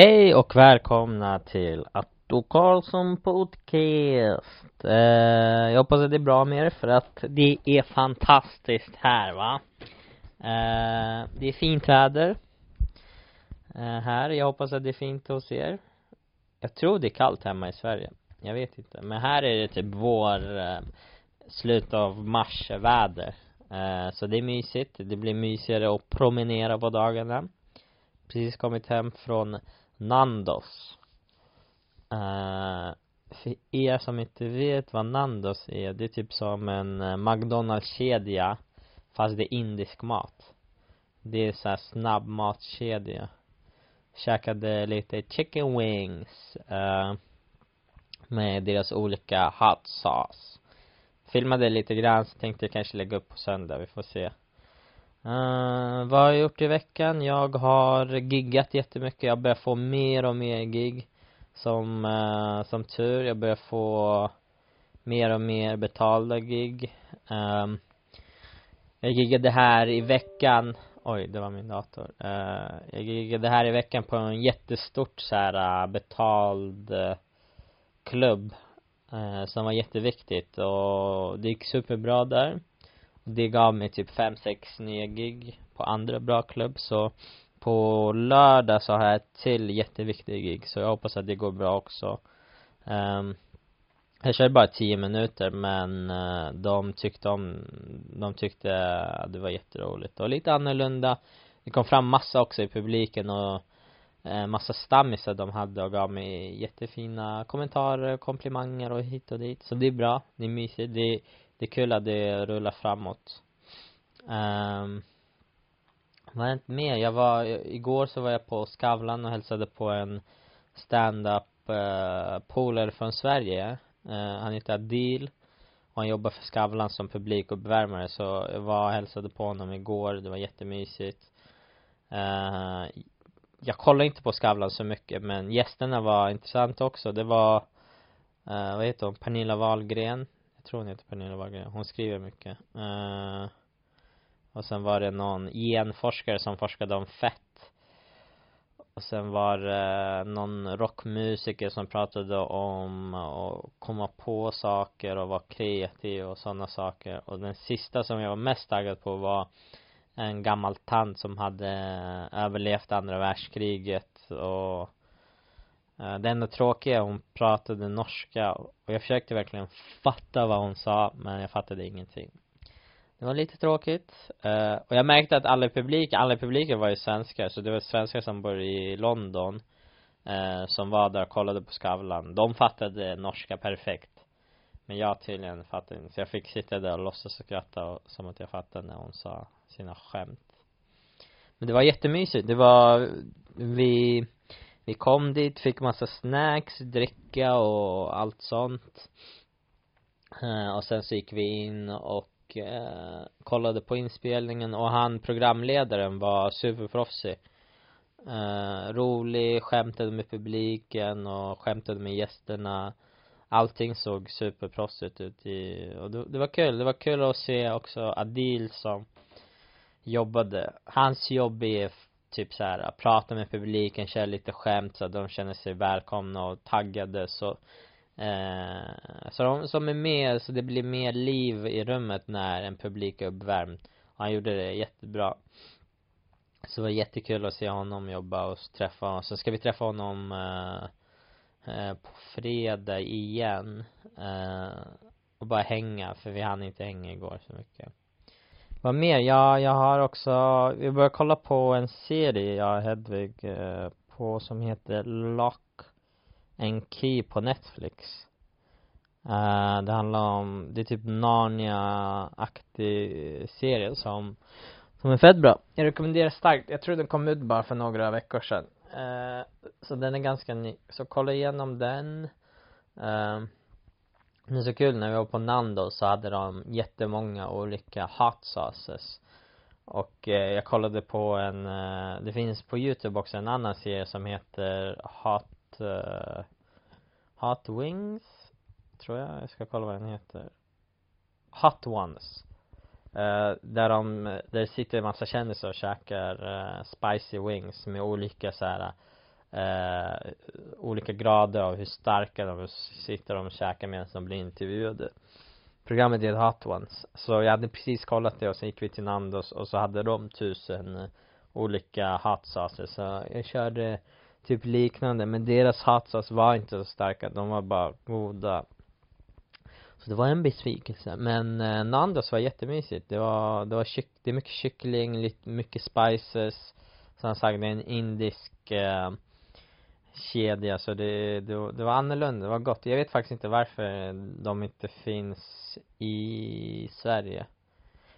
Hej och välkomna till Atto Karlsson podcast. Eh, jag hoppas att det är bra med er för att det är fantastiskt här va. Eh, det är fint väder. Eh, här, jag hoppas att det är fint hos er. Jag tror det är kallt hemma i Sverige. Jag vet inte. Men här är det typ vår, eh, slut av mars väder. Eh, så det är mysigt. Det blir mysigare att promenera på dagarna precis kommit hem från Nandos. Uh, För er som inte vet vad Nandos är, det är typ som en eh, McDonalds-kedja Fast det är indisk mat. Det är såhär snabbmatskedja. Käkade lite chicken wings uh, Med deras olika hot sauce. Filmade lite grann, så tänkte jag kanske lägga upp på söndag, vi får se. Uh, vad har jag gjort i veckan? Jag har giggat jättemycket. Jag börjar få mer och mer gig. Som, uh, som tur. Jag börjar få mer och mer betalda gig. Um, jag giggade här i veckan Oj, det var min dator. Uh, jag giggade här i veckan på en jättestort så här betald uh, klubb. Uh, som var jätteviktigt och det gick superbra där det gav mig typ fem sex nya gig på andra bra klubb så på lördag så har jag ett till jätteviktig gig så jag hoppas att det går bra också. Um, jag körde bara tio minuter men uh, de tyckte om, de tyckte att det var jätteroligt och lite annorlunda. Det kom fram massa också i publiken och uh, massa stammisar de hade och gav mig jättefina kommentarer, komplimanger och hit och dit. Så det är bra, det är mysigt, det det är kul att det rullar framåt. Um, vad har hänt mer? Jag var, igår så var jag på Skavlan och hälsade på en stand-up uh, polare från Sverige. Uh, han heter Adil och han jobbar för Skavlan som publikuppvärmare så jag var och hälsade på honom igår, det var jättemysigt. Uh, jag kollar inte på Skavlan så mycket men gästerna var intressanta också, det var uh, vad heter hon, Pernilla Wahlgren tror hon heter Pernilla Wahlgren. Hon skriver mycket. Uh, och sen var det någon genforskare som forskade om fett. Och sen var det någon rockmusiker som pratade om att komma på saker och vara kreativ och sådana saker. Och den sista som jag var mest taggad på var en gammal tant som hade överlevt andra världskriget och Eh, det enda tråkiga, hon pratade norska och jag försökte verkligen fatta vad hon sa men jag fattade ingenting. Det var lite tråkigt eh, och jag märkte att alla i publiken, alla i publiken var ju svenskar så det var svenskar som bor i London eh, som var där och kollade på Skavlan. De fattade norska perfekt men jag tydligen fattade inte så jag fick sitta där och låtsas och skratta och, som att jag fattade när hon sa sina skämt. Men det var jättemysigt, det var vi vi kom dit, fick massa snacks, dricka och allt sånt. Eh och sen så gick vi in och eh kollade på inspelningen och han programledaren var superproffsig. Eh rolig, skämtade med publiken och skämtade med gästerna. Allting såg superproffsigt ut i, och det, det var kul, det var kul att se också Adil som jobbade, hans jobb är typ så här prata med publiken, köra lite skämt så att de känner sig välkomna och taggade. Så eh, så de som är med, så det blir mer liv i rummet när en publik är uppvärmd. Och han gjorde det jättebra. Så det var jättekul att se honom jobba och träffa honom, sen ska vi träffa honom eh, eh, på fredag igen. Eh, och bara hänga, för vi hann inte hänga igår så mycket vad mer? Ja, jag har också, vi börjar kolla på en serie, jag och Hedvig, eh, på som heter Lock and Key på Netflix. Uh, det handlar om, det är typ Narnia-aktig serie som, som är fett bra. Jag rekommenderar starkt, jag tror den kom ut bara för några veckor sedan. Uh, så den är ganska ny, så kolla igenom den. Uh, det är så kul när vi var på nando så hade de jättemånga olika hot sauces. Och eh, jag kollade på en, eh, det finns på youtube också en annan serie som heter Hot eh, Hot Wings tror jag, jag ska kolla vad den heter. Hot Ones. Eh, där de, där sitter en massa kändisar och käkar eh, spicy wings med olika så här eh, olika grader av hur starka de sitter och käkar medan de blir intervjuade. Programmet heter Hot Ones. Så jag hade precis kollat det och sen gick vi till Nandos och så hade de tusen olika hot sauces. Så jag körde typ liknande men deras hot sauce var inte så starka. De var bara goda. Så det var en besvikelse. Men eh, Nandos var jättemysigt. Det var, det var kyck, det är mycket kyckling, lite, mycket spices. Som sagt det är en indisk eh, kedja så det, det, det var annorlunda, det var gott. Jag vet faktiskt inte varför de inte finns i Sverige.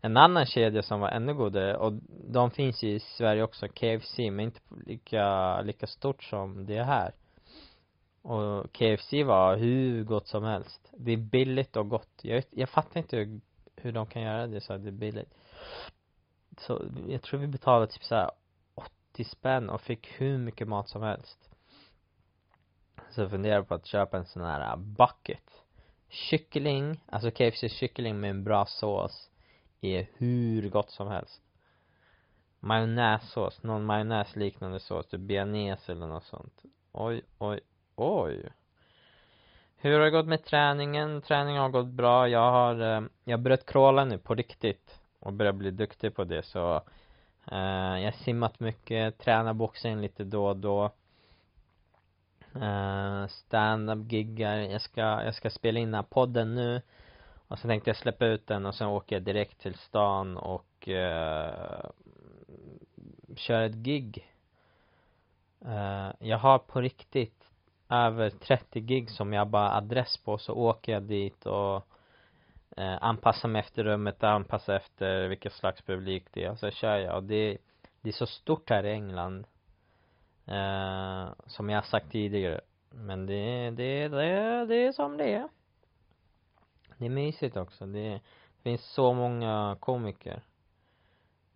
En annan kedja som var ännu godare och de finns i Sverige också, KFC, men inte lika, lika stort som det här. Och KFC var hur gott som helst. Det är billigt och gott. Jag vet, jag fattar inte hur, hur de kan göra det så att det är billigt. Så jag tror vi betalade typ såhär 80 spänn och fick hur mycket mat som helst så jag på att köpa en sån här äh, bucket. Kyckling, alltså KFC kyckling med en bra sås är hur gott som helst. Majonnässås, någon majonnäsliknande sås, typ bearnaise eller något sånt. Oj, oj, oj. Hur har det gått med träningen? Träningen har gått bra, jag har, eh, jag har börjat crawla nu på riktigt och börjat bli duktig på det så eh, jag har simmat mycket, tränar boxning lite då och då uh, standup giggar, jag ska, jag ska spela in den här podden nu. Och sen tänkte jag släppa ut den och sen åker jag direkt till stan och uh, kör ett gig. Uh, jag har på riktigt över 30 gig som jag bara adress på. Så åker jag dit och uh, anpassar mig efter rummet, anpassar efter vilken slags publik det är. Och så kör jag. Och det, det är så stort här i England. Eh, som jag har sagt tidigare. Men det, det, det, det är som det är. Det är mysigt också. Det, finns så många komiker.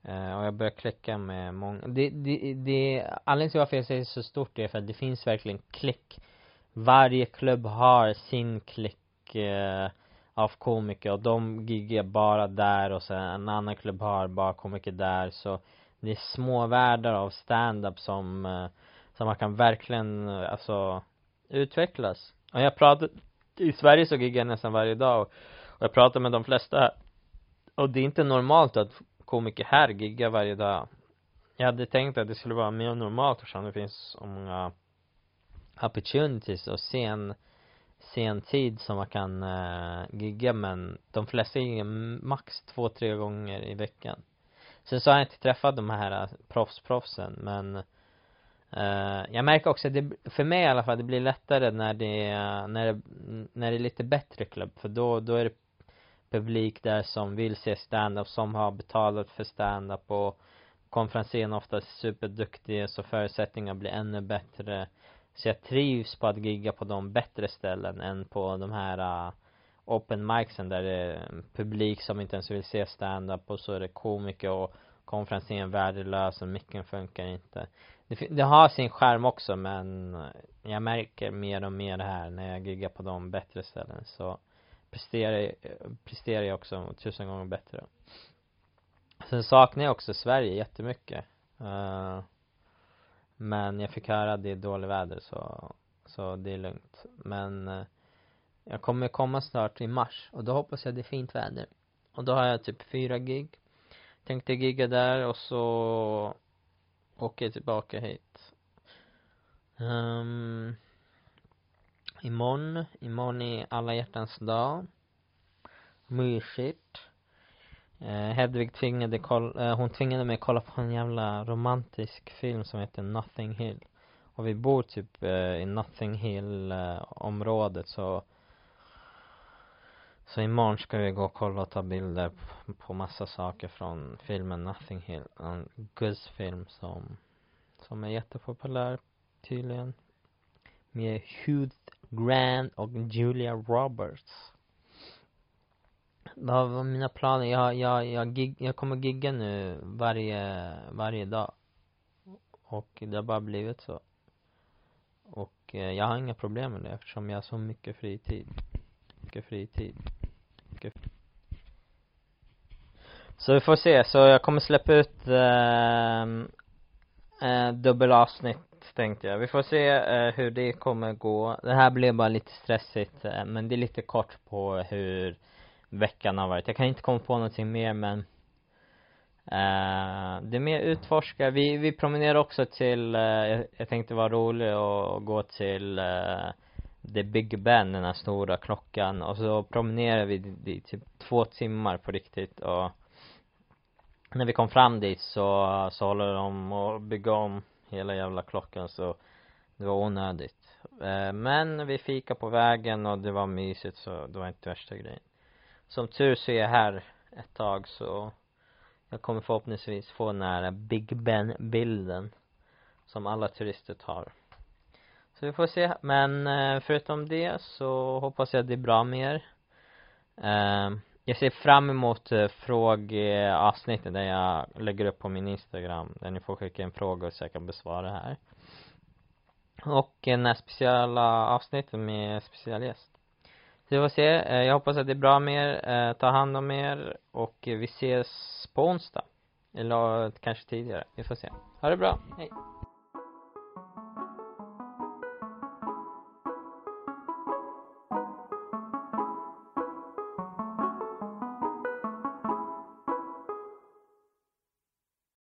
Eh, och jag börjar klicka med många. Det, det, det, anledningen till varför jag säger så stort är för att det finns verkligen klick. Varje klubb har sin klick eh, av komiker och de giggar bara där och sen en annan klubb har bara komiker där så det är små världar av stand-up som eh, som man kan verkligen, eh, alltså utvecklas. Och jag pratar i Sverige så giggar jag nästan varje dag och, och jag pratar med de flesta. Här och det är inte normalt att komiker här giggar varje dag. Jag hade tänkt att det skulle vara mer normalt eftersom det finns så många opportunities och sen sen tid som man kan uh, gigga men de flesta giggar max två, tre gånger i veckan sen så har jag inte träffat de här äh, proffsproffsen men eh jag märker också att det, för mig i alla fall, det blir lättare när det, när det, när det är lite bättre klubb för då, då är det publik där som vill se stand-up, som har betalat för stand-up och konferensen ofta är superduktig så förutsättningarna blir ännu bättre. Så jag trivs på att gigga på de bättre ställen än på de här uh, open micsen där det är publik som inte ens vill se stand-up och så är det komiker och konferensen är värdelös och micken funkar inte. Det, det har sin skärm också men jag märker mer och mer här när jag giggar på de bättre ställen så presterar, presterar jag också tusen gånger bättre. Sen saknar jag också Sverige jättemycket. Uh, men jag fick höra att det är dåligt väder så, så det är lugnt. Men eh, jag kommer komma snart i mars och då hoppas jag det är fint väder. Och då har jag typ fyra gig. Tänkte gigga där och så åker jag tillbaka hit. Um, imorgon, imorgon är alla hjärtans dag. Mysigt eh, Hedvig tvingade koll, eh, hon tvingade mig kolla på en jävla romantisk film som heter Nothing Hill och vi bor typ eh, i Nothing Hill eh, området så så imorgon ska vi gå och kolla och ta bilder på, på massa saker från filmen Nothing Hill en Gus-film som som är jättepopulär tydligen med Hugh Grant och Julia Roberts vad var mina planer? Jag, jag, jag, gig, jag kommer gigga nu varje, varje dag. Och det har bara blivit så. Och eh, jag har inga problem med det eftersom jag har så mycket fritid. Mycket fritid. Mycket Så vi får se. Så jag kommer släppa ut eh, eh, dubbelavsnitt tänkte jag. Vi får se eh, hur det kommer gå. Det här blev bara lite stressigt, eh, men det är lite kort på hur veckan har varit. Jag kan inte komma på någonting mer men eh, det är mer utforska. Vi, vi promenerar också till, eh, jag, jag tänkte vara rolig och gå till eh, The Big Ben, den här stora klockan och så promenerade vi i typ två timmar på riktigt och när vi kom fram dit så, så håller de och bygga om hela jävla klockan så det var onödigt. Eh, men vi fika på vägen och det var mysigt så det var inte värsta grejen. Som tur så är jag här ett tag så jag kommer förhoppningsvis få den här Big Ben bilden som alla turister tar. Så vi får se, men eh, förutom det så hoppas jag det är bra med er. Eh, jag ser fram emot eh, frågeavsnittet där jag lägger upp på min instagram där ni får skicka in frågor så jag kan besvara här. Och den här speciella avsnittet med speciell gäst. Så vi får se, jag hoppas att det är bra med er, ta hand om er. Och vi ses på onsdag. Eller kanske tidigare, vi får se. Ha det bra, hej.